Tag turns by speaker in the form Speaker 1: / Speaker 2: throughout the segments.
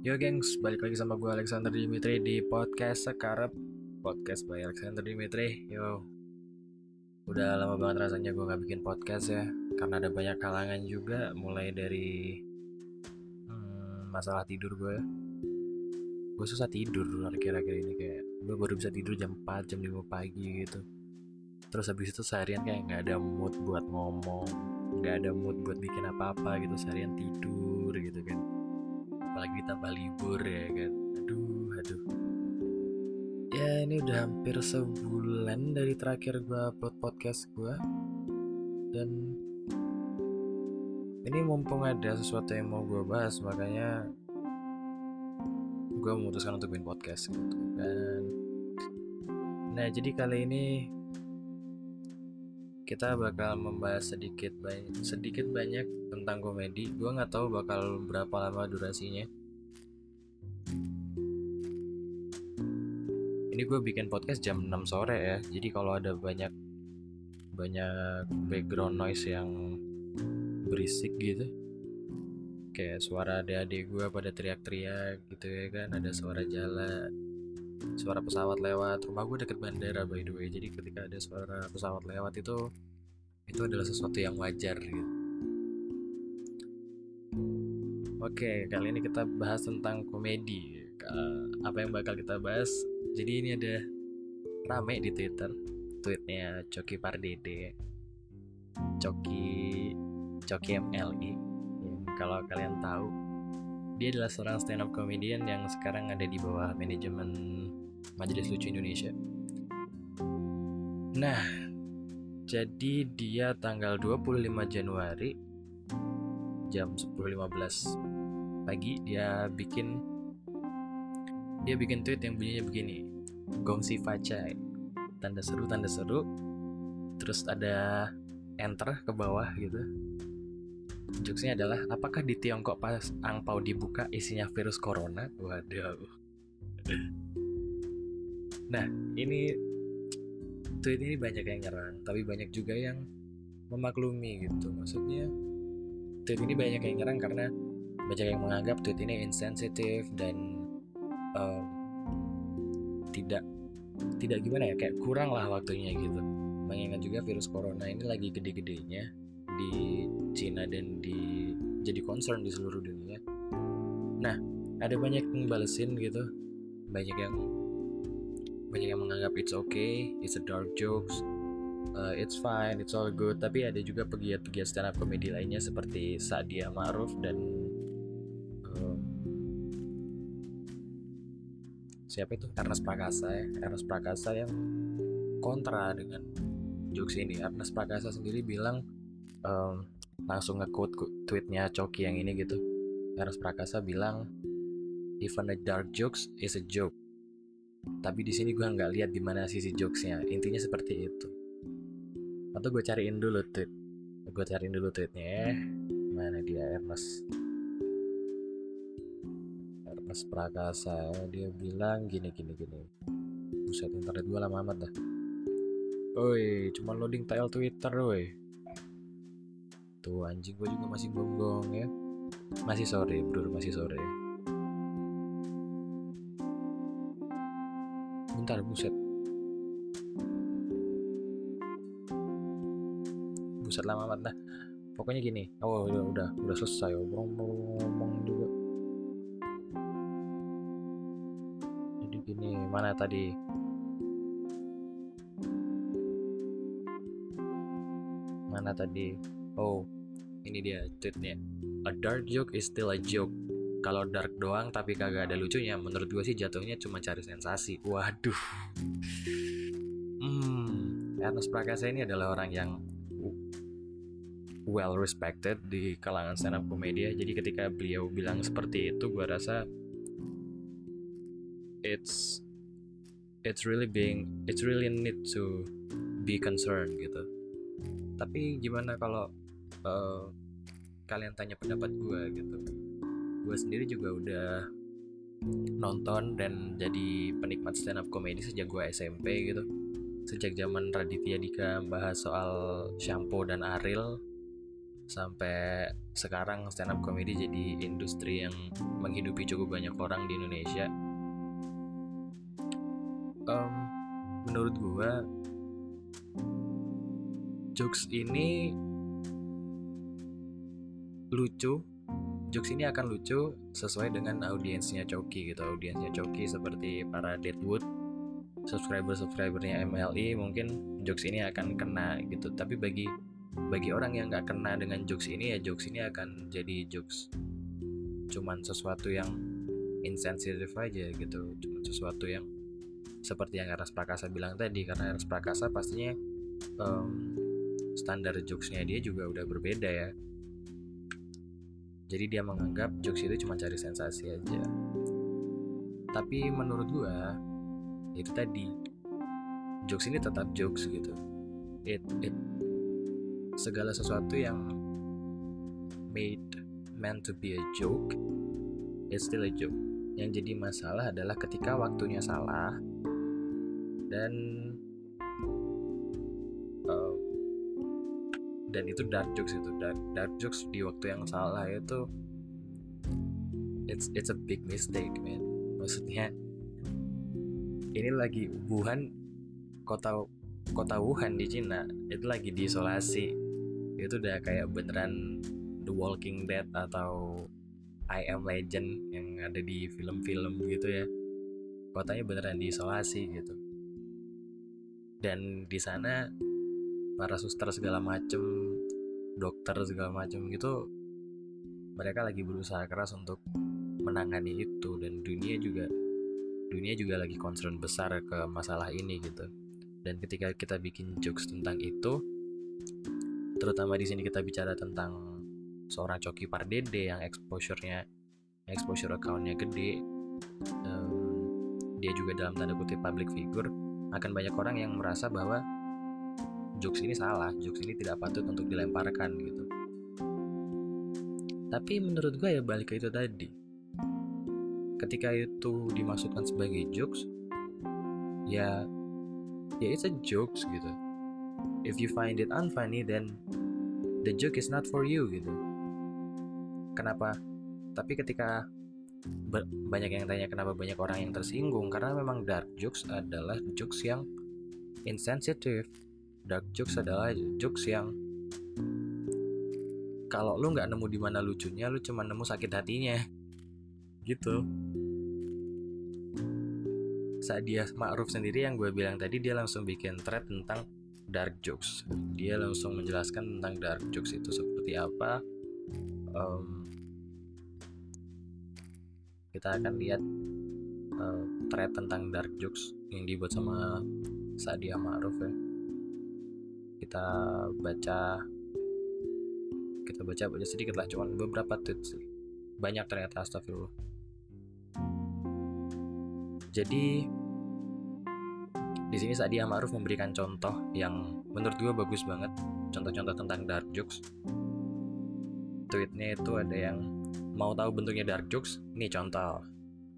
Speaker 1: Yo gengs, balik lagi sama gue Alexander Dimitri di podcast Sekarep. Podcast by Alexander Dimitri Yo. Udah lama banget rasanya gue gak bikin podcast ya Karena ada banyak kalangan juga Mulai dari hmm, Masalah tidur gue Gue susah tidur akhir-akhir ini kayak Gue baru bisa tidur jam 4, jam 5 pagi gitu. Terus habis itu seharian kayak gak ada mood buat ngomong Gak ada mood buat bikin apa-apa gitu Seharian tidur gitu kan apalagi tambah libur ya kan. Aduh aduh. Ya ini udah hampir sebulan dari terakhir gue upload podcast gue dan ini mumpung ada sesuatu yang mau gue bahas makanya gue memutuskan untuk bikin podcast gitu kan. Nah jadi kali ini kita bakal membahas sedikit banyak sedikit banyak tentang komedi. Gue nggak tahu bakal berapa lama durasinya. Ini gue bikin podcast jam 6 sore ya jadi kalau ada banyak banyak background noise yang berisik gitu kayak suara adik-adik gue pada teriak-teriak gitu ya kan ada suara jalan suara pesawat lewat. Rumah gue deket bandara by the way. Jadi ketika ada suara pesawat lewat itu itu adalah sesuatu yang wajar gitu. Oke kali ini kita bahas tentang komedi apa yang bakal kita bahas? Jadi ini ada rame di twitter tweetnya Coki Pardede. Coki Coki MLI yang kalau kalian tahu dia adalah seorang stand up comedian yang sekarang ada di bawah manajemen Majelis Lucu Indonesia. Nah, jadi dia tanggal 25 Januari jam 10.15 pagi dia bikin dia bikin tweet yang bunyinya begini. Gongsi Facai. Tanda seru, tanda seru. Terus ada enter ke bawah gitu jokesnya adalah apakah di Tiongkok pas angpau dibuka isinya virus corona? Waduh. Nah, ini tweet ini banyak yang nyerang, tapi banyak juga yang memaklumi gitu. Maksudnya tweet ini banyak yang nyerang karena banyak yang menganggap tweet ini insensitif dan um, tidak tidak gimana ya kayak kurang lah waktunya gitu. Mengingat juga virus corona ini lagi gede-gedenya di Cina dan di jadi concern di seluruh dunia. Nah, ada banyak yang balesin gitu, banyak yang banyak yang menganggap it's okay, it's a dark jokes, uh, it's fine, it's all good. Tapi ada juga pegiat-pegiat stand up comedy lainnya seperti Sadia Ma'ruf dan um, siapa itu Ernest Prakasa ya, Ernest Prakasa yang kontra dengan jokes ini. Ernest Prakasa sendiri bilang um, langsung nge-quote tweetnya Coki yang ini gitu. Ernest Prakasa bilang even a dark jokes is a joke. Tapi di sini gue nggak lihat di mana sisi jokesnya. Intinya seperti itu. Atau gue cariin dulu tweet. Gue cariin dulu tweetnya ya. Mana dia? Ernest. Ernest Prakasa. Dia bilang gini gini gini. Buset internet gue lama amat dah. Oi, cuma loading tile Twitter, woi. Tuh anjing gue juga masih gonggong ya. Masih sore, bro, masih sore. Bentar, buset. Buset lama amat dah. Pokoknya gini. Oh, udah udah udah selesai ngomong juga. Jadi gini, mana tadi? Mana tadi? Oh, ini dia tweetnya. A dark joke is still a joke. Kalau dark doang tapi kagak ada lucunya, menurut gue sih jatuhnya cuma cari sensasi. Waduh. Hmm, Ernest Prakasa ini adalah orang yang well respected di kalangan stand up komedia. Jadi ketika beliau bilang seperti itu, gue rasa it's it's really being it's really need to be concerned gitu. Tapi gimana kalau uh, kalian tanya pendapat gue gitu. Gue sendiri juga udah nonton dan jadi penikmat stand up comedy sejak gue SMP gitu. Sejak zaman Raditya Dika bahas soal shampoo dan Ariel sampai sekarang stand up comedy jadi industri yang menghidupi cukup banyak orang di Indonesia. Um, menurut gua jokes ini lucu. Jokes ini akan lucu sesuai dengan audiensnya Coki gitu. Audiensnya Coki seperti para Deadwood. Subscriber subscribernya MLI mungkin jokes ini akan kena gitu. Tapi bagi bagi orang yang nggak kena dengan jokes ini ya jokes ini akan jadi jokes cuman sesuatu yang insensitif aja gitu. Cuman sesuatu yang seperti yang Eras Prakasa bilang tadi. Karena Eras Prakasa pastinya um, standar jokesnya dia juga udah berbeda ya jadi dia menganggap jokes itu cuma cari sensasi aja. Tapi menurut gua itu tadi. Jokes ini tetap jokes gitu. It it segala sesuatu yang made meant to be a joke it's still a joke. Yang jadi masalah adalah ketika waktunya salah dan dan itu dark jokes itu dark, dark jokes di waktu yang salah itu it's it's a big mistake man. Maksudnya ini lagi Wuhan kota kota Wuhan di Cina itu lagi diisolasi. Itu udah kayak beneran The Walking Dead atau I Am Legend yang ada di film-film gitu ya. Kotanya beneran diisolasi gitu. Dan di sana para suster segala macem dokter segala macem gitu mereka lagi berusaha keras untuk menangani itu. Dan dunia juga dunia juga lagi concern besar ke masalah ini gitu. Dan ketika kita bikin jokes tentang itu terutama di sini kita bicara tentang seorang Coki Pardede yang exposure-nya exposure account-nya gede um, dia juga dalam tanda kutip public figure akan banyak orang yang merasa bahwa jokes ini salah jokes ini tidak patut untuk dilemparkan gitu. Tapi menurut gue ya balik ke itu tadi. Ketika itu dimasukkan sebagai jokes ya ya it's a jokes gitu. If you find it unfunny then the joke is not for you gitu. Kenapa? Tapi ketika banyak yang tanya kenapa banyak orang yang tersinggung karena memang dark jokes adalah jokes yang insensitive dark jokes adalah jokes yang kalau lu nggak nemu di mana lucunya lu cuma nemu sakit hatinya. Gitu. Saat dia Ma'ruf sendiri yang gue bilang tadi dia langsung bikin thread tentang dark jokes. Dia langsung menjelaskan tentang dark jokes itu seperti apa. Um, kita akan lihat uh, thread tentang dark jokes yang dibuat sama Sadia Ma'ruf ya kita baca kita baca baca sedikit lah cuman beberapa tweet sih. Banyak ternyata astagfirullah. Jadi di sini Sadia Ma'ruf memberikan contoh yang menurut gue bagus banget. Contoh-contoh tentang dark jokes. Tweetnya itu ada yang mau tahu bentuknya dark jokes? Ini contoh.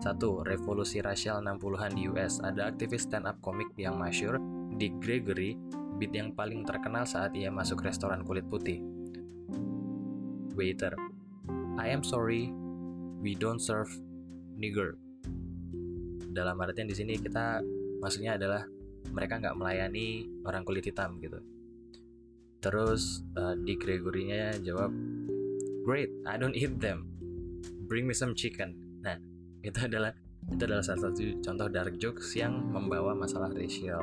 Speaker 1: Satu, revolusi rasial 60-an di US ada aktivis stand up komik yang masyur Dick Gregory beat yang paling terkenal saat ia masuk restoran kulit putih. Waiter I am sorry we don't serve nigger. Dalam artian di sini kita maksudnya adalah mereka nggak melayani orang kulit hitam gitu. Terus uh, di Gregory-nya jawab great I don't eat them. Bring me some chicken. Nah itu adalah itu adalah salah satu contoh dark jokes yang membawa masalah racial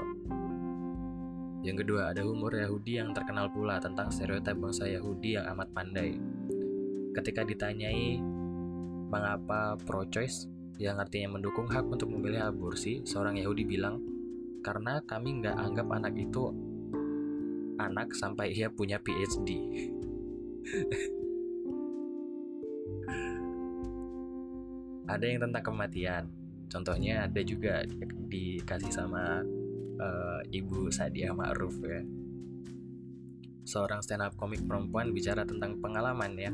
Speaker 1: yang kedua ada humor Yahudi yang terkenal pula tentang stereotip bangsa Yahudi yang amat pandai ketika ditanyai mengapa pro-choice yang artinya mendukung hak untuk memilih aborsi, seorang Yahudi bilang, karena kami nggak anggap anak itu anak sampai ia punya PhD. ada yang tentang kematian. Contohnya ada juga dikasih sama uh, Ibu Sadia Ma'ruf ya. Seorang stand up komik perempuan bicara tentang pengalaman ya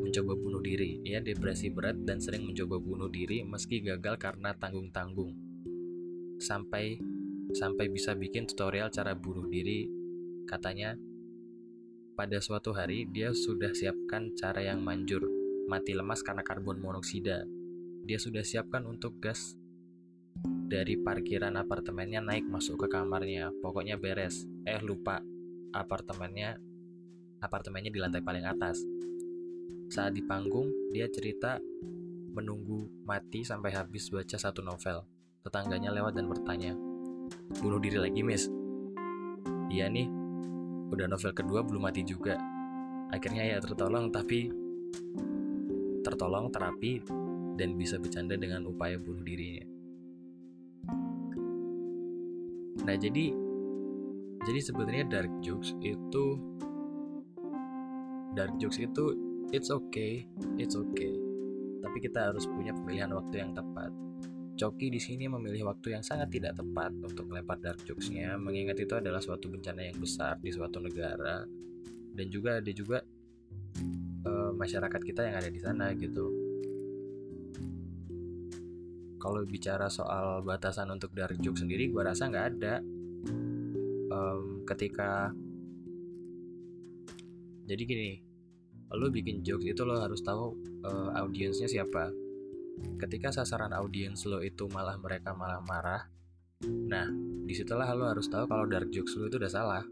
Speaker 1: mencoba bunuh diri. Ia depresi berat dan sering mencoba bunuh diri meski gagal karena tanggung-tanggung. Sampai sampai bisa bikin tutorial cara bunuh diri katanya pada suatu hari dia sudah siapkan cara yang manjur mati lemas karena karbon monoksida dia sudah siapkan untuk gas dari parkiran apartemennya naik masuk ke kamarnya. Pokoknya beres. Eh lupa. Apartemennya apartemennya di lantai paling atas. Saat di panggung dia cerita menunggu mati sampai habis baca satu novel. Tetangganya lewat dan bertanya bunuh diri lagi miss? Iya nih. Udah novel kedua belum mati juga. Akhirnya ya tertolong tapi tertolong terapi dan bisa bercanda dengan upaya bunuh dirinya Nah jadi jadi sebenarnya dark jokes itu dark jokes itu it's okay, it's okay. Tapi kita harus punya pemilihan waktu yang tepat. Coki di sini memilih waktu yang sangat tidak tepat untuk melempar dark jokesnya, mengingat itu adalah suatu bencana yang besar di suatu negara dan juga ada juga uh, masyarakat kita yang ada di sana gitu. Kalau bicara soal batasan untuk dark joke sendiri, gue rasa nggak ada. Um, ketika jadi gini, lo bikin jokes itu lo harus tahu uh, audiensnya siapa ketika sasaran audiens lo itu malah mereka malah marah nah di situlah lo harus tahu kalau dark jokes lo itu udah salah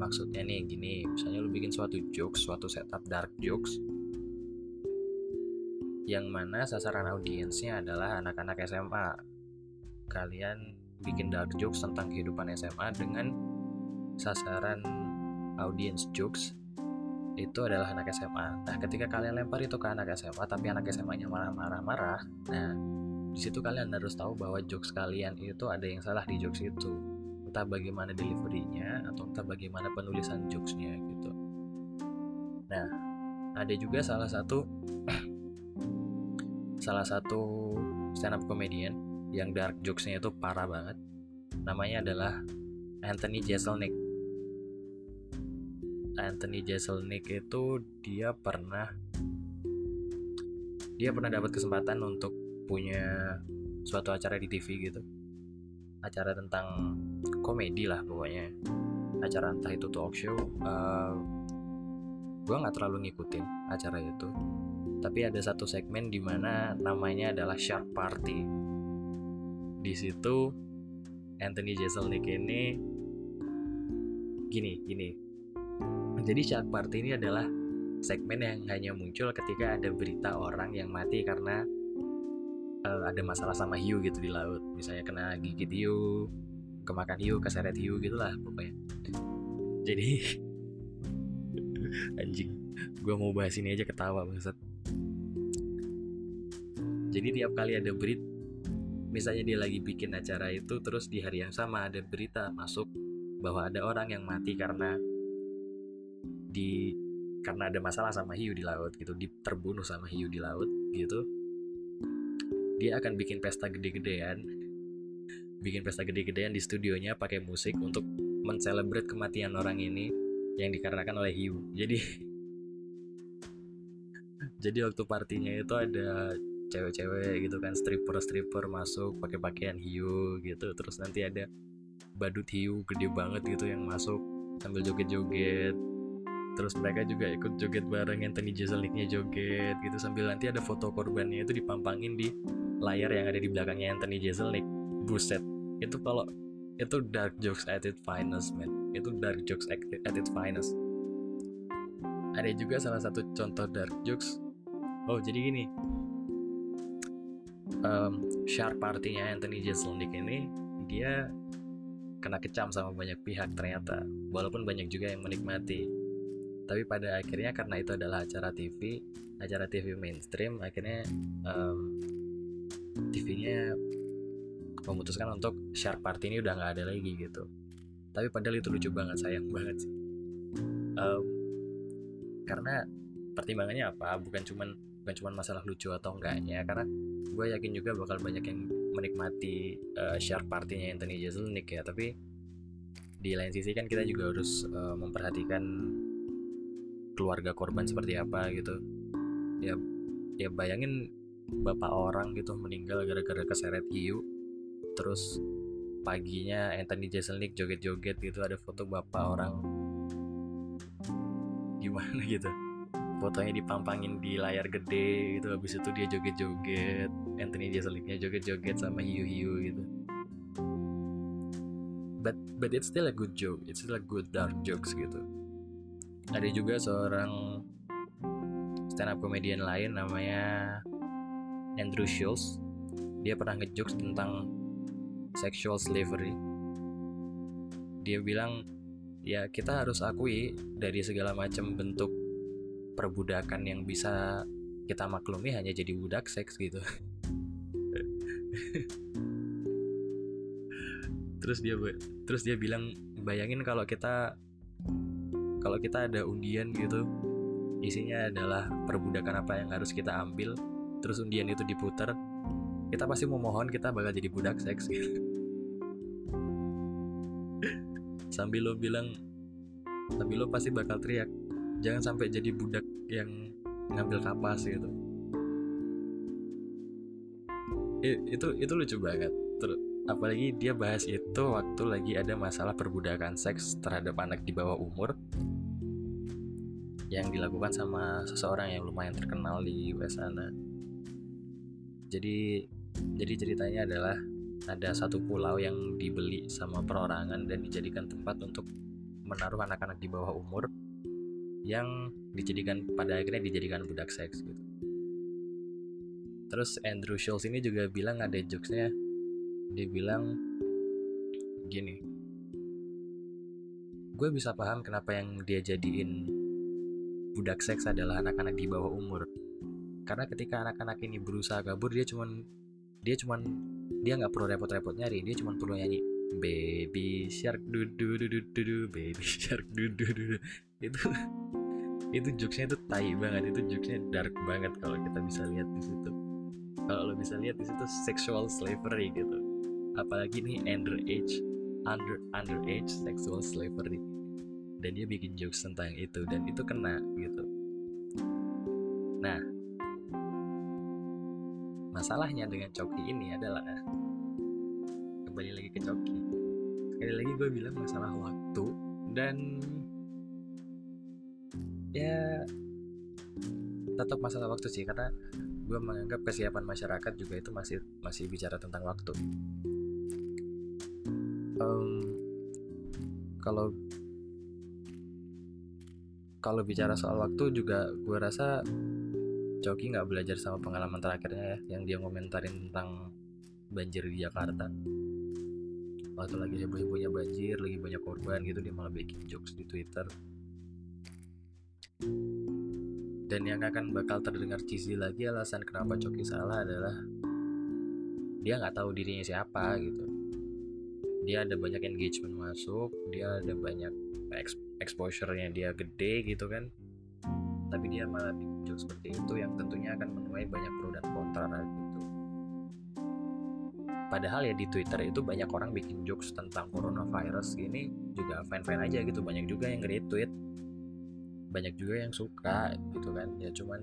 Speaker 1: maksudnya nih gini misalnya lo bikin suatu jokes suatu setup dark jokes yang mana sasaran audiensnya adalah anak-anak SMA kalian bikin dark jokes tentang kehidupan SMA dengan sasaran audiens jokes itu adalah anak SMA. Nah, ketika kalian lempar itu ke anak SMA, tapi anak SMA-nya marah-marah-marah, nah di situ kalian harus tahu bahwa jokes kalian itu ada yang salah di jokes itu. Entah bagaimana deliverynya atau entah bagaimana penulisan jokesnya gitu. Nah, ada juga salah satu salah satu stand up comedian yang dark jokesnya itu parah banget. Namanya adalah Anthony Jeselnik. Anthony Jeselnik itu dia pernah dia pernah dapat kesempatan untuk punya suatu acara di TV gitu. Acara tentang komedi lah pokoknya. Acara entah itu talk show uh, eh, gue nggak terlalu ngikutin acara itu tapi ada satu segmen di mana namanya adalah Shark Party di situ Anthony Jeselnik ini gini gini jadi Shark Party ini adalah segmen yang hanya muncul ketika ada berita orang yang mati karena uh, ada masalah sama hiu gitu di laut. Misalnya kena gigit hiu, kemakan hiu, keseret hiu gitulah pokoknya. Jadi anjing, gue mau bahas ini aja ketawa banget. Jadi tiap kali ada berita, misalnya dia lagi bikin acara itu, terus di hari yang sama ada berita masuk bahwa ada orang yang mati karena di karena ada masalah sama hiu di laut gitu, di terbunuh sama hiu di laut gitu. Dia akan bikin pesta gede-gedean, bikin pesta gede-gedean di studionya pakai musik untuk mencelebrate kematian orang ini yang dikarenakan oleh hiu. Jadi jadi waktu partinya itu ada cewek-cewek gitu kan stripper-stripper masuk pakai pakaian hiu gitu terus nanti ada badut hiu gede banget gitu yang masuk sambil joget-joget. Terus mereka juga ikut joget bareng Anthony Jeselniknya joget gitu sambil nanti ada foto korbannya itu dipampangin di layar yang ada di belakangnya Anthony Jeselnik. Buset itu kalau itu dark jokes at its finest man. Itu dark jokes at, its finest. Ada juga salah satu contoh dark jokes. Oh jadi gini um, shark partinya Anthony Jeselnik ini dia kena kecam sama banyak pihak ternyata walaupun banyak juga yang menikmati. Tapi pada akhirnya karena itu adalah acara TV acara TV mainstream akhirnya um, TV-nya memutuskan untuk Shark Party ini udah nggak ada lagi gitu. Tapi padahal itu lucu banget sayang banget sih. Um, karena pertimbangannya apa? Bukan cuman bukan cuman masalah lucu atau enggaknya karena gue yakin juga bakal banyak yang menikmati uh, Shark Party-nya Anthony Jeselnik ya. Tapi di lain sisi kan kita juga harus uh, memperhatikan keluarga korban seperti apa gitu. Ya ya bayangin bapak orang gitu meninggal gara-gara keseret hiu terus paginya Anthony Jeselnik joget-joget gitu ada foto bapak orang. Gimana gitu fotonya dipampangin di layar gede gitu habis itu dia joget-joget Anthony Jeselniknya joget-joget sama hiu-hiu gitu. But but it's still a good joke it's still a good dark jokes gitu. Ada juga seorang stand up comedian lain namanya Andrew Schultz. Dia pernah ngejokes tentang sexual slavery. Dia bilang ya kita harus akui dari segala macam bentuk perbudakan yang bisa kita maklumi hanya jadi budak seks gitu. Terus dia terus dia bilang bayangin kalau kita kalau kita ada undian gitu isinya adalah perbudakan apa yang harus kita ambil terus undian itu diputar kita pasti memohon kita bakal jadi budak seks. Gitu sambil lo bilang sambil lo pasti bakal teriak jangan sampai jadi budak yang ngambil kapas gitu. Itu itu lucu banget. Terus apalagi dia bahas itu waktu lagi ada masalah perbudakan seks terhadap anak di bawah umur. Yang dilakukan sama seseorang yang lumayan terkenal di US sana. Jadi jadi ceritanya adalah ada satu pulau yang dibeli sama perorangan dan dijadikan tempat untuk menaruh anak-anak di bawah umur yang dijadikan pada akhirnya dijadikan budak seks gitu. Terus Andrew Schultz ini juga bilang ada jokesnya, dia bilang gini, gue bisa paham kenapa yang dia jadiin budak seks adalah anak-anak di bawah umur. Karena ketika anak-anak ini berusaha kabur, dia cuman dia cuman dia nggak perlu repot-repot nyari, dia cuman perlu nyanyi baby shark du du du du du, baby shark du du, du. Itu itu jokesnya itu tai banget itu jokesnya dark banget kalau kita bisa lihat di situ. Kalau lo bisa lihat di situ sexual slavery gitu. Apalagi nih underage under underage sexual slavery. Dan dia bikin jokes tentang itu dan itu kena gitu. Nah masalahnya dengan coki ini adalah kembali lagi ke coki. Sekali lagi gue bilang masalah waktu dan ya tetap masalah waktu sih karena gue menganggap kesiapan masyarakat juga itu masih masih bicara tentang waktu. Um, kalau kalau bicara soal waktu juga gue rasa Coki nggak belajar sama pengalaman terakhirnya ya yang dia ngomentarin tentang banjir di Jakarta. Waktu lagi heboh-hebohnya banjir lagi banyak korban gitu dia malah bikin jokes di Twitter dan yang akan bakal terdengar cheesy lagi alasan kenapa Coki salah adalah dia nggak tahu dirinya siapa gitu. Dia ada banyak engagement masuk dia ada banyak exposure-nya dia gede gitu kan. Tapi dia malah bikin jokes seperti itu yang tentunya akan menuai banyak pro dan kontra gitu. Padahal ya di Twitter itu banyak orang bikin jokes tentang coronavirus ini juga fine-fine aja gitu banyak juga yang retweet banyak juga yang suka gitu kan. Ya cuman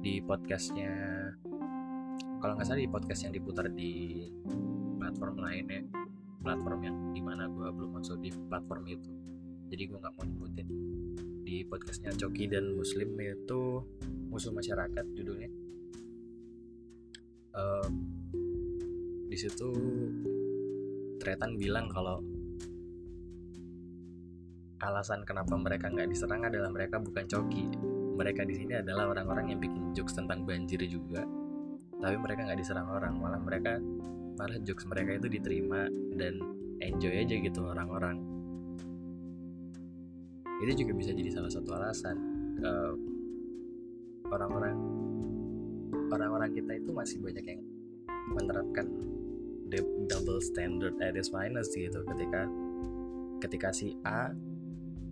Speaker 1: di podcastnya kalau nggak salah di podcast yang diputar di platform lain ya platform yang di mana gue belum masuk di platform itu. Jadi gue nggak mau nyebutin. Di podcastnya Coki dan Muslim itu musuh masyarakat judulnya. Uh, di situ Tretan bilang kalau alasan kenapa mereka nggak diserang adalah mereka bukan coki. Mereka di sini adalah orang-orang yang bikin jokes tentang banjir juga. Tapi mereka nggak diserang orang malah mereka malah jokes mereka itu diterima dan enjoy aja gitu orang-orang. Itu juga bisa jadi salah satu alasan uh, orang-orang orang-orang kita itu masih banyak yang menerapkan double standard at its finest gitu ketika ketika si A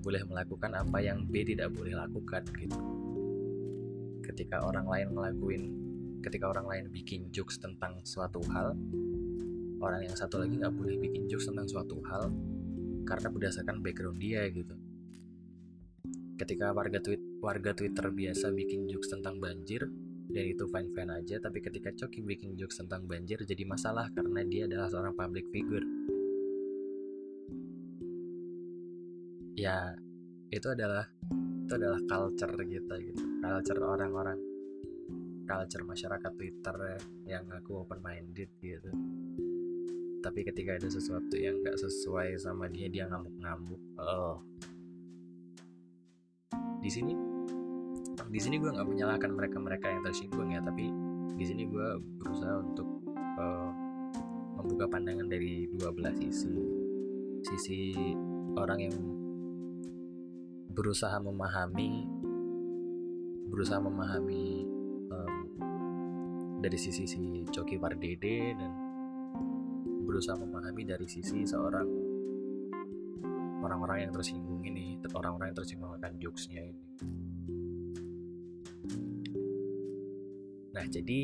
Speaker 1: boleh melakukan apa yang B tidak boleh lakukan gitu. Ketika orang lain ngelakuin ketika orang lain bikin jokes tentang suatu hal orang yang satu lagi nggak boleh bikin jokes tentang suatu hal karena berdasarkan background dia gitu. Ketika warga tweet warga Twitter biasa bikin jokes tentang banjir dan itu fine fine aja tapi ketika Coki bikin jokes tentang banjir jadi masalah karena dia adalah seorang public figure ya itu adalah itu adalah culture kita gitu. Culture orang-orang culture masyarakat Twitter yang aku open minded gitu. Tapi ketika ada sesuatu yang nggak sesuai sama dia dia ngamuk-ngamuk. Oh. Di sini di sini gue nggak menyalahkan mereka-mereka yang tersinggung ya tapi di sini gue berusaha untuk uh, membuka pandangan dari dua belah sisi. Sisi orang yang berusaha memahami berusaha memahami um, dari sisi si Coki Pardede dan berusaha memahami dari sisi seorang orang-orang yang tersinggung ini orang-orang yang tersinggung akan jokesnya ini. Nah jadi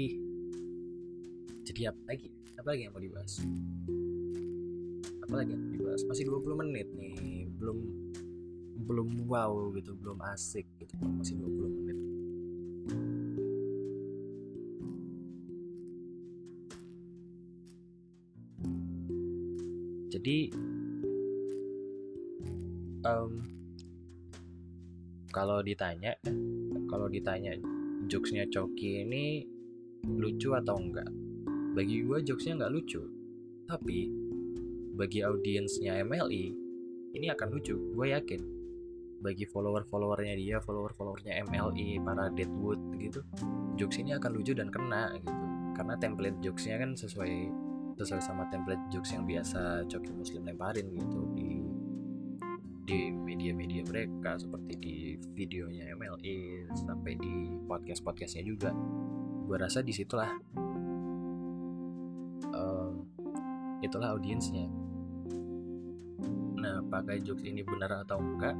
Speaker 1: jadi apa lagi? Apa lagi yang mau dibahas? Apa lagi yang mau dibahas? Masih 20 menit nih belum belum wow gitu belum asik gitu masih 20 menit. Jadi um, kalau ditanya kalau ditanya jokesnya Coki ini lucu atau enggak? Bagi gue jokesnya nggak lucu. Tapi bagi audiensnya MLI ini akan lucu gue yakin bagi follower-followernya dia follower-followernya MLI e, para Deadwood gitu jokes ini akan lucu dan kena gitu. Karena template jokesnya kan sesuai sesuai sama template jokes yang biasa Coki Muslim lemparin gitu di di media-media mereka seperti di videonya MLI e, sampai di podcast-podcastnya juga. Gue rasa di situlah itulah audiensnya. Nah pakai jokes ini benar atau enggak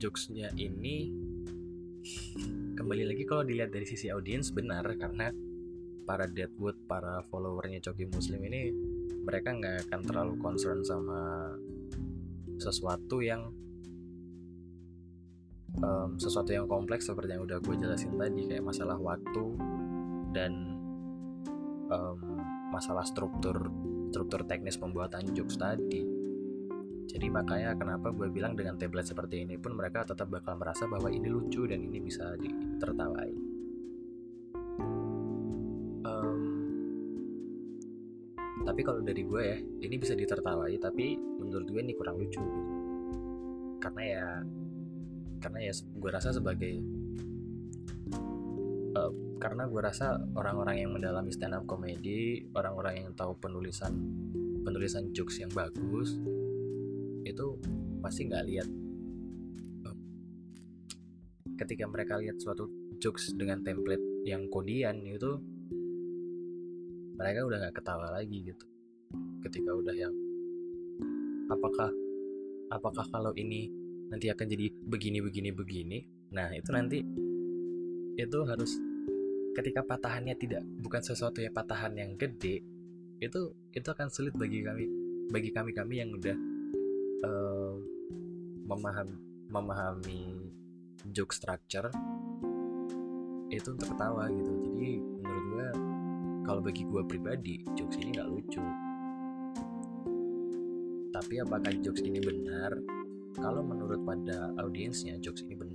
Speaker 1: jokesnya ini kembali lagi kalau dilihat dari sisi audiens benar. Karena para Deadwood para followernya Coki Muslim ini mereka nggak akan terlalu concern sama sesuatu yang um, sesuatu yang kompleks seperti yang udah gue jelasin tadi. Kayak masalah waktu dan um, masalah struktur struktur teknis pembuatan jokes tadi jadi makanya kenapa gue bilang dengan tablet seperti ini pun mereka tetap bakal merasa bahwa ini lucu dan ini bisa ditertawai um, tapi kalau dari gue ya ini bisa ditertawai tapi menurut gue ini kurang lucu. Karena ya karena ya gue rasa sebagai uh, karena gue rasa orang-orang yang mendalami stand up comedy orang-orang yang tahu penulisan penulisan jokes yang bagus itu pasti nggak lihat ketika mereka lihat suatu jokes dengan template yang kodian itu mereka udah nggak ketawa lagi gitu. Ketika udah yang apakah apakah kalau ini nanti akan jadi begini begini begini? Nah itu nanti itu harus ketika patahannya tidak bukan sesuatu yang patahan yang gede itu itu akan sulit bagi kami bagi kami kami yang udah uh, memahami memahami joke structure itu untuk ketawa gitu. Jadi menurut gue kalau bagi gue pribadi jokes ini nggak lucu. Tapi apakah jokes ini benar? Kalau menurut pada audiensnya jokes ini benar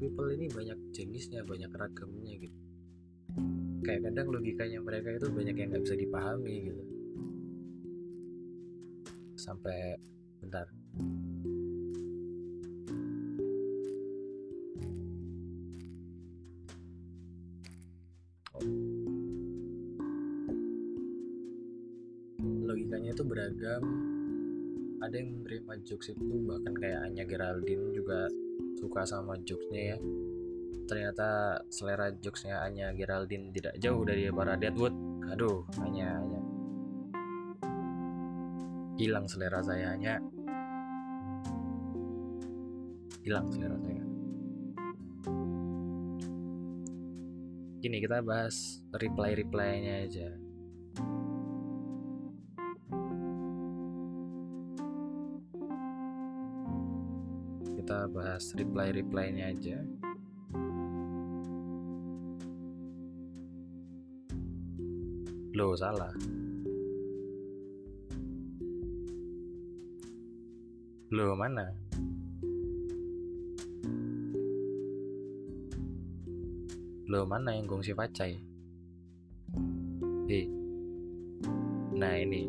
Speaker 1: people ini banyak jenisnya banyak ragamnya gitu. Kayak kadang logikanya mereka itu banyak yang nggak bisa dipahami gitu. Sampai bentar. Beragam. Ada yang menerima jokes itu bahkan kayak Anya Geraldine juga suka sama jokesnya ya. Ternyata selera jokesnya Anya Geraldine tidak jauh dari para Deadwood. Aduh hanya hanya hilang selera saya hanya hilang selera saya. Gini kita bahas reply replynya aja kita bahas reply replynya aja Loh, salah. Loh, mana? Loh, mana yang gongsi pacai? Hei. Nah, ini.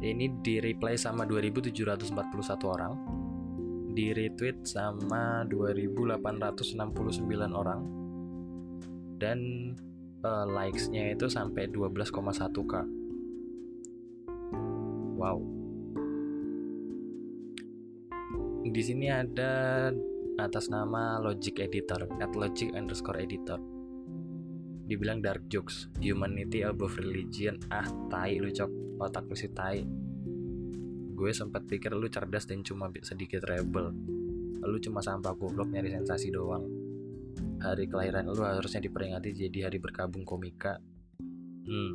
Speaker 1: Ini di reply sama 2741 orang. Di retweet sama 2869 orang. Dan uh, likes-nya itu sampai 12,1k. Wow. Di sini ada atas nama Logic Editor, at Logic underscore Editor. Dibilang dark jokes, humanity above religion, ah tai lu cok, otak lu si tai. Gue sempat pikir lu cerdas dan cuma sedikit rebel. Lu cuma sampah goblok nyari sensasi doang hari kelahiran lu harusnya diperingati jadi hari berkabung komika hmm.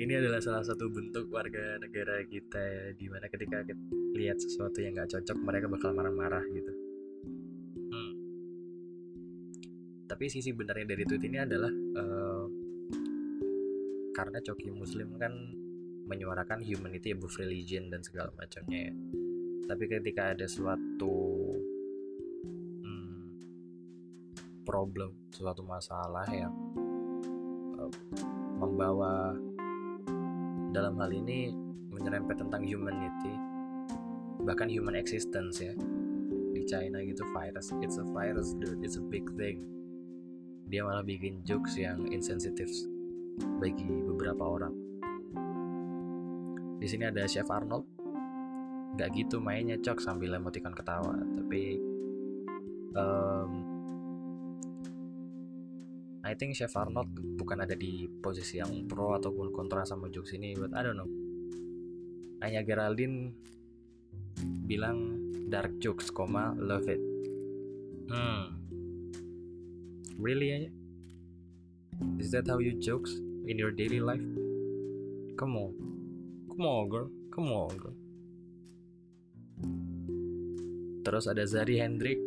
Speaker 1: ini adalah salah satu bentuk warga negara kita ya, di mana ketika lihat sesuatu yang gak cocok mereka bakal marah-marah gitu hmm. tapi sisi benarnya dari tweet ini adalah uh, karena coki muslim kan menyuarakan humanity above religion dan segala macamnya ya tapi ketika ada suatu problem, suatu masalah yang uh, membawa dalam hal ini menyerempet tentang humanity, bahkan human existence ya. Di China gitu virus, it's a virus dude, it's a big thing. Dia malah bikin jokes yang insensitif bagi beberapa orang. Di sini ada Chef Arnold, nggak gitu mainnya cok sambil emoticon ketawa, tapi um, I think Chef Arnold bukan ada di posisi yang pro ataupun kontra sama jokes ini but I don't know. Anya Geraldine bilang dark jokes, koma love it. Hmm. Really aja is that how you jokes in your daily life? Come on come on girl come on girl terus ada Zari Hendrik.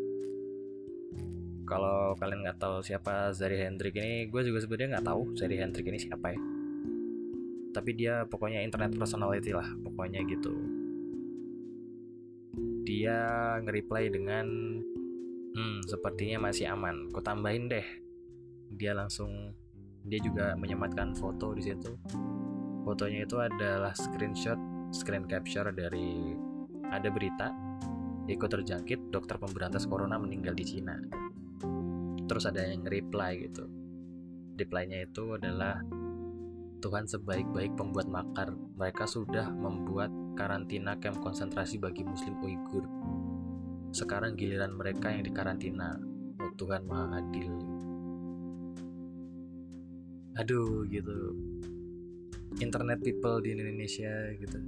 Speaker 1: Kalau kalian nggak tahu siapa Zari Hendrik ini gue juga sebenarnya nggak tahu Zari Hendrik ini siapa ya. Tapi dia pokoknya internet personality lah pokoknya gitu. Dia nge-reply dengan hmm sepertinya masih aman. Ku tambahin deh. Dia langsung dia juga menyematkan foto di situ fotonya itu adalah screenshot screen capture dari ada berita ikut terjangkit dokter pemberantas corona meninggal di Cina. Terus ada yang reply gitu. Reply-nya itu adalah Tuhan sebaik-baik pembuat makar. Mereka sudah membuat karantina camp konsentrasi bagi muslim Uighur. Sekarang giliran mereka yang dikarantina. Oh Tuhan maha adil. Aduh gitu internet people di Indonesia gitu.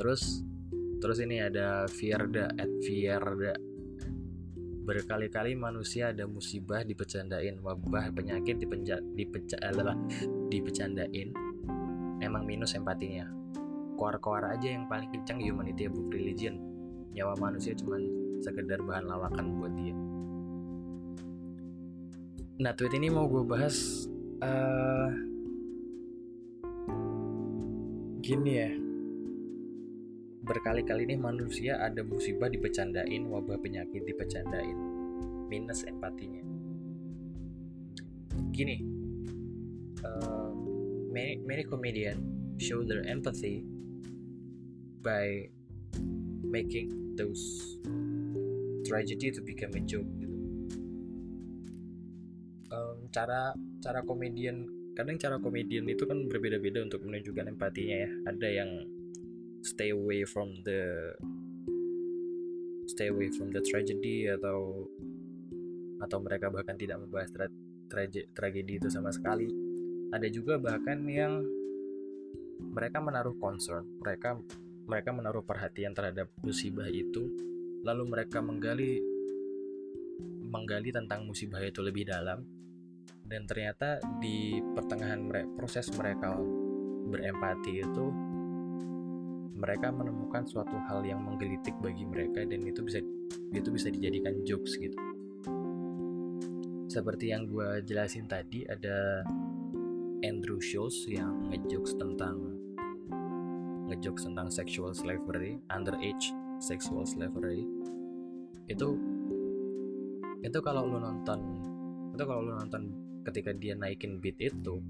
Speaker 1: Terus terus ini ada Fierda at Fierda berkali-kali manusia ada musibah dipecandain wabah penyakit dipenja, dipeca, adalah dipecandain. Emang minus empatinya. Koar-koar aja yang paling kencang humanity above religion. Nyawa manusia cuma sekedar bahan lawakan buat dia. Nah tweet ini mau gue bahas uh, gini ya berkali-kali nih manusia ada musibah dipecandain, wabah penyakit dipecandain, minus empatinya. Gini, uh, many, many comedian show their empathy by making those tragedy to become a joke. Um, cara cara komedian kadang cara komedian itu kan berbeda-beda untuk menunjukkan empatinya ya. Ada yang stay away from the stay away from the tragedy atau atau mereka bahkan tidak membahas tra trage tragedi itu sama sekali ada juga bahkan yang mereka menaruh concern mereka mereka menaruh perhatian terhadap musibah itu lalu mereka menggali menggali tentang musibah itu lebih dalam dan ternyata di pertengahan mere proses mereka berempati itu mereka menemukan suatu hal yang menggelitik bagi mereka dan itu bisa itu bisa dijadikan jokes gitu. Seperti yang gue jelasin tadi ada Andrew Schultz yang ngejokes tentang ngejokes tentang sexual slavery underage sexual slavery. Itu itu kalau lu nonton itu kalau lu nonton ketika dia naikin beat itu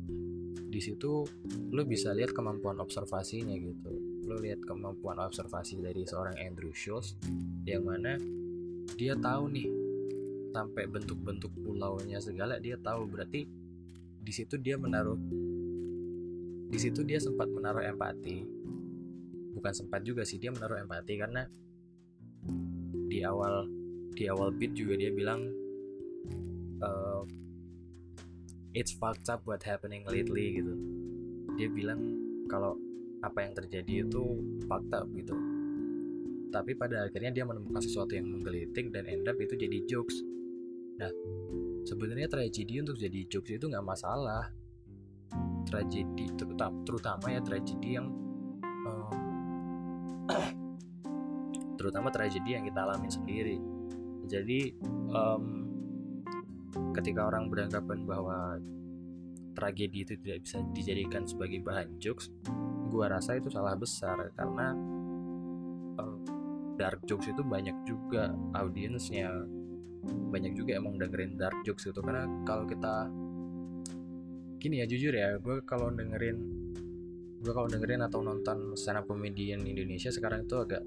Speaker 1: di situ lu bisa lihat kemampuan observasinya gitu. Lu lihat kemampuan observasi dari seorang Andrew Schultz yang mana dia tahu nih sampai bentuk-bentuk pulaunya segala dia tahu. Berarti di situ dia menaruh di situ dia sempat menaruh empati. Bukan sempat juga sih dia menaruh empati karena di awal di awal beat juga dia bilang it's fucked up what happening lately gitu. Dia bilang kalau apa yang terjadi itu fucked up gitu. Tapi pada akhirnya dia menemukan sesuatu yang menggelitik dan end up itu jadi jokes. Nah sebenarnya tragedi untuk jadi jokes itu nggak masalah. Tragedi terutama, terutama ya tragedi yang um, terutama tragedi yang kita alami sendiri. Jadi um, ketika orang beranggapan bahwa tragedi itu tidak bisa dijadikan sebagai bahan jokes gua rasa itu salah besar karena uh, dark jokes itu banyak juga audiensnya. Banyak juga emang dengerin dark jokes itu karena kalau kita gini ya jujur ya gue kalau dengerin gue kalau dengerin atau nonton stand up comedian Indonesia sekarang itu agak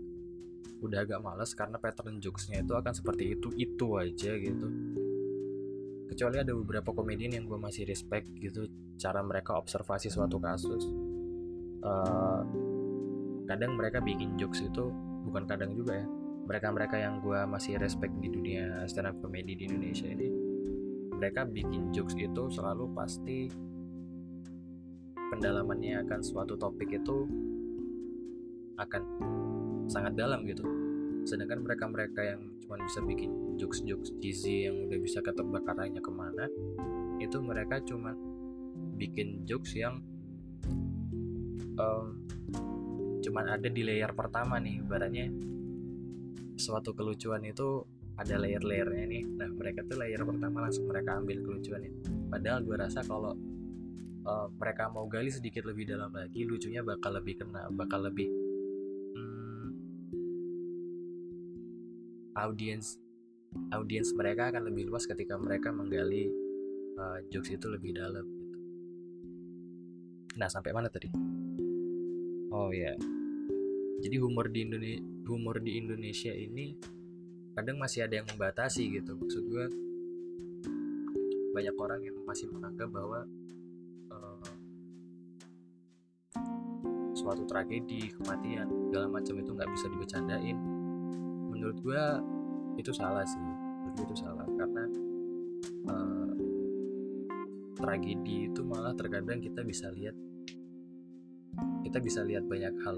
Speaker 1: udah agak males karena pattern jokesnya itu akan seperti itu itu aja gitu kecuali ada beberapa komedian yang gue masih respect gitu cara mereka observasi suatu kasus. Uh, kadang mereka bikin jokes itu bukan kadang juga ya. Mereka-mereka yang gue masih respect di dunia stand up comedy di Indonesia ini mereka bikin jokes itu selalu pasti pendalamannya akan suatu topik itu akan sangat dalam gitu sedangkan mereka-mereka yang cuma bisa bikin jokes-jokes cheesy yang udah bisa ketebak arahnya ke mana itu mereka cuma bikin jokes yang um, cuman ada di layer pertama nih. Ibaratnya suatu kelucuan itu ada layer-layernya nih. Nah mereka tuh layer pertama langsung mereka ambil kelucuan itu padahal gue rasa kalau uh, mereka mau gali sedikit lebih dalam lagi lucunya bakal lebih kena bakal lebih audiens audiens mereka akan lebih luas ketika mereka menggali uh, jokes itu lebih dalam gitu. Nah, sampai mana tadi? Oh ya. Yeah. Jadi humor di Indonesia humor di Indonesia ini kadang masih ada yang membatasi gitu. Maksud gue banyak orang yang masih menganggap bahwa uh, suatu tragedi, kematian, segala macam itu nggak bisa dibecandain menurut gue itu salah sih menurut itu salah. Karena uh, tragedi itu malah terkadang kita bisa lihat kita bisa lihat banyak hal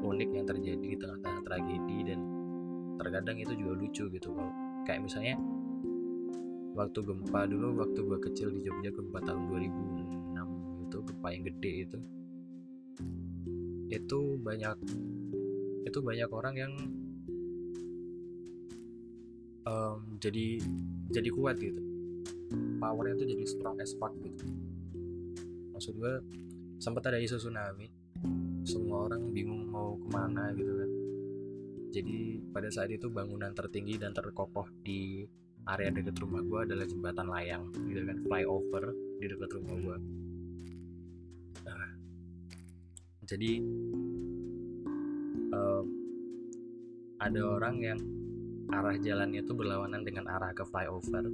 Speaker 1: unik yang terjadi di tengah-tengah tragedi dan terkadang itu juga lucu gitu. Kalau kayak misalnya waktu gempa dulu waktu gue kecil di Jogja gempa tahun 2006 itu gempa yang gede itu itu banyak itu banyak orang yang um, jadi jadi kuat gitu. Powernya tuh jadi strong as fuck gitu. Maksud gue sempat ada isu tsunami. Semua orang bingung mau ke mana gitu kan. Jadi pada saat itu bangunan tertinggi dan terkokoh di area dekat rumah gue adalah jembatan layang gitu kan. Flyover di dekat rumah gue jadi um, ada orang yang arah jalannya itu berlawanan dengan arah ke flyover.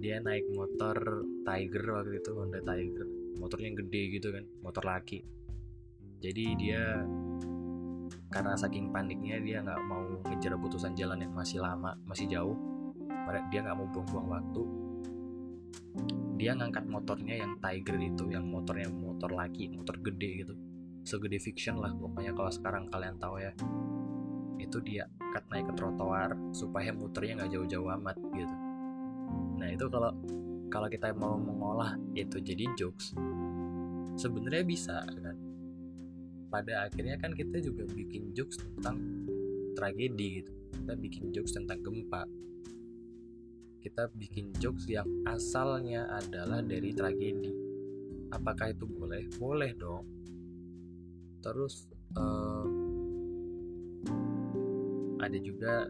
Speaker 1: Dia naik motor Tiger waktu itu Honda Tiger. Motornya gede gitu kan motor laki. Jadi dia karena saking paniknya dia nggak mau ngejar putusan jalan yang masih lama masih jauh. Dia nggak mau buang-buang waktu. Dia ngangkat motornya yang Tiger itu yang motornya motor laki motor gede gitu. Segede fiction lah pokoknya kalau sekarang kalian tahu ya itu dia cut naik ke trotoar supaya muternya nggak jauh-jauh amat gitu. Nah itu kalau kalau kita mau mengolah itu jadi jokes sebenarnya bisa kan. Pada akhirnya kan kita juga bikin jokes tentang tragedi gitu. Kita bikin jokes tentang gempa. Kita bikin jokes yang asalnya adalah dari tragedi. Apakah itu boleh? Boleh dong. Terus uh, ada juga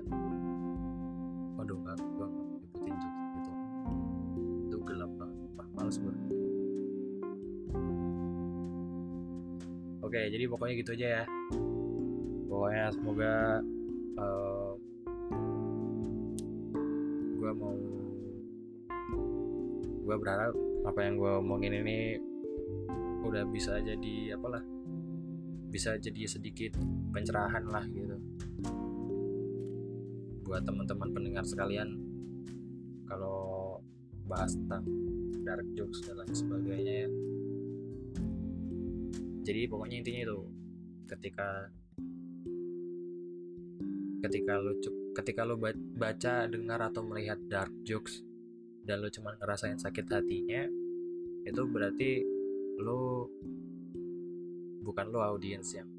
Speaker 1: waduh nggak gue ngikutin jokes gitu. Itu gelap banget males gue oke jadi pokoknya gitu aja ya. Pokoknya semoga uh, gue mau gue berharap apa yang gue omongin ini udah bisa jadi apalah bisa jadi sedikit pencerahan lah gitu buat teman-teman pendengar sekalian. Kalau bahas tentang dark jokes dan lain sebagainya ya. Jadi pokoknya intinya itu ketika ketika lo ketika lo baca dengar atau melihat dark jokes dan lo cuma ngerasain sakit hatinya itu berarti lo bukan lo audiens yang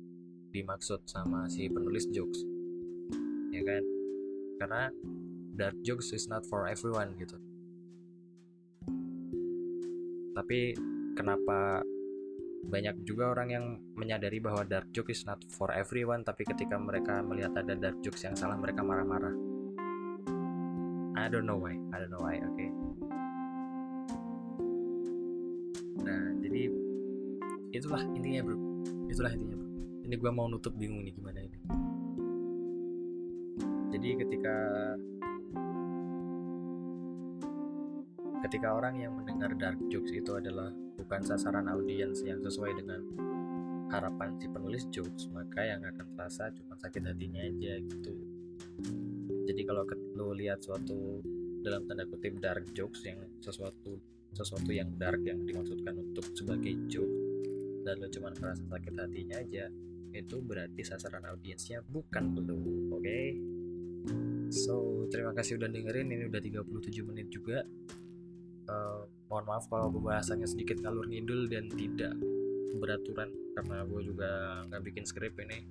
Speaker 1: dimaksud sama si penulis jokes karena dark jokes is not for everyone gitu. Tapi kenapa banyak juga orang yang menyadari bahwa dark joke is not for everyone tapi ketika mereka melihat ada dark jokes yang salah mereka marah-marah? I don't know why. I don't know why oke okay. nah jadi itulah intinya bro. Itulah intinya bro. Ini gue mau nutup bingung nih gimana ini jadi ketika ketika orang yang mendengar dark jokes itu adalah bukan sasaran audiens yang sesuai dengan harapan si penulis jokes maka yang akan terasa cuma sakit hatinya aja gitu jadi kalau lo lihat suatu dalam tanda kutip dark jokes yang sesuatu sesuatu yang dark yang dimaksudkan untuk sebagai joke dan lo cuma merasa sakit hatinya aja itu berarti sasaran audiensnya bukan lo oke okay? So terima kasih udah dengerin ini udah 37 menit juga. Uh, mohon maaf kalau pembahasannya sedikit ngalur ngidul dan tidak beraturan karena gue juga nggak bikin skrip ini.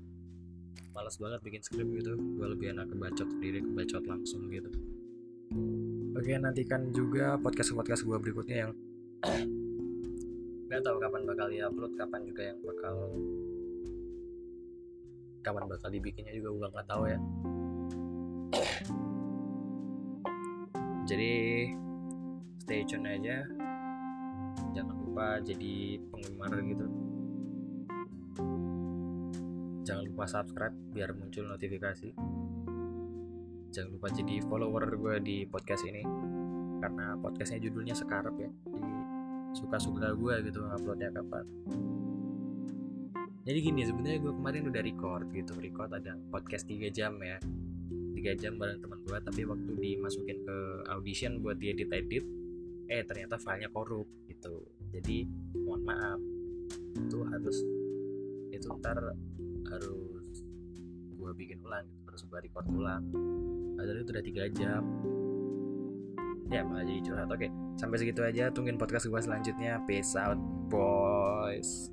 Speaker 1: Malas banget bikin skrip gitu gue lebih enak kebacot sendiri kebacot langsung gitu. Oke nantikan juga podcast podcast gue berikutnya yang nggak tahu kapan bakal di upload kapan juga yang bakal kapan bakal dibikinnya juga gue nggak tahu ya jadi stay tune aja. Jangan lupa jadi penggemar gitu. Jangan lupa subscribe biar muncul notifikasi. Jangan lupa jadi follower gue di podcast ini. Karena podcastnya judulnya sekarap ya. Jadi suka-suka gue gitu uploadnya kapan. Jadi gini sebenarnya gue kemarin udah record gitu. Record ada podcast 3 jam ya 3 jam bareng teman gue tapi waktu dimasukin ke audition buat diedit edit eh ternyata filenya korup gitu. Jadi mohon maaf. Itu harus itu ntar harus gue bikin ulang gitu. harus gue record ulang. Padahal itu udah tiga jam. Ya malah jadi curhat. Oke sampai segitu aja. Tungguin podcast gue selanjutnya. Peace out boys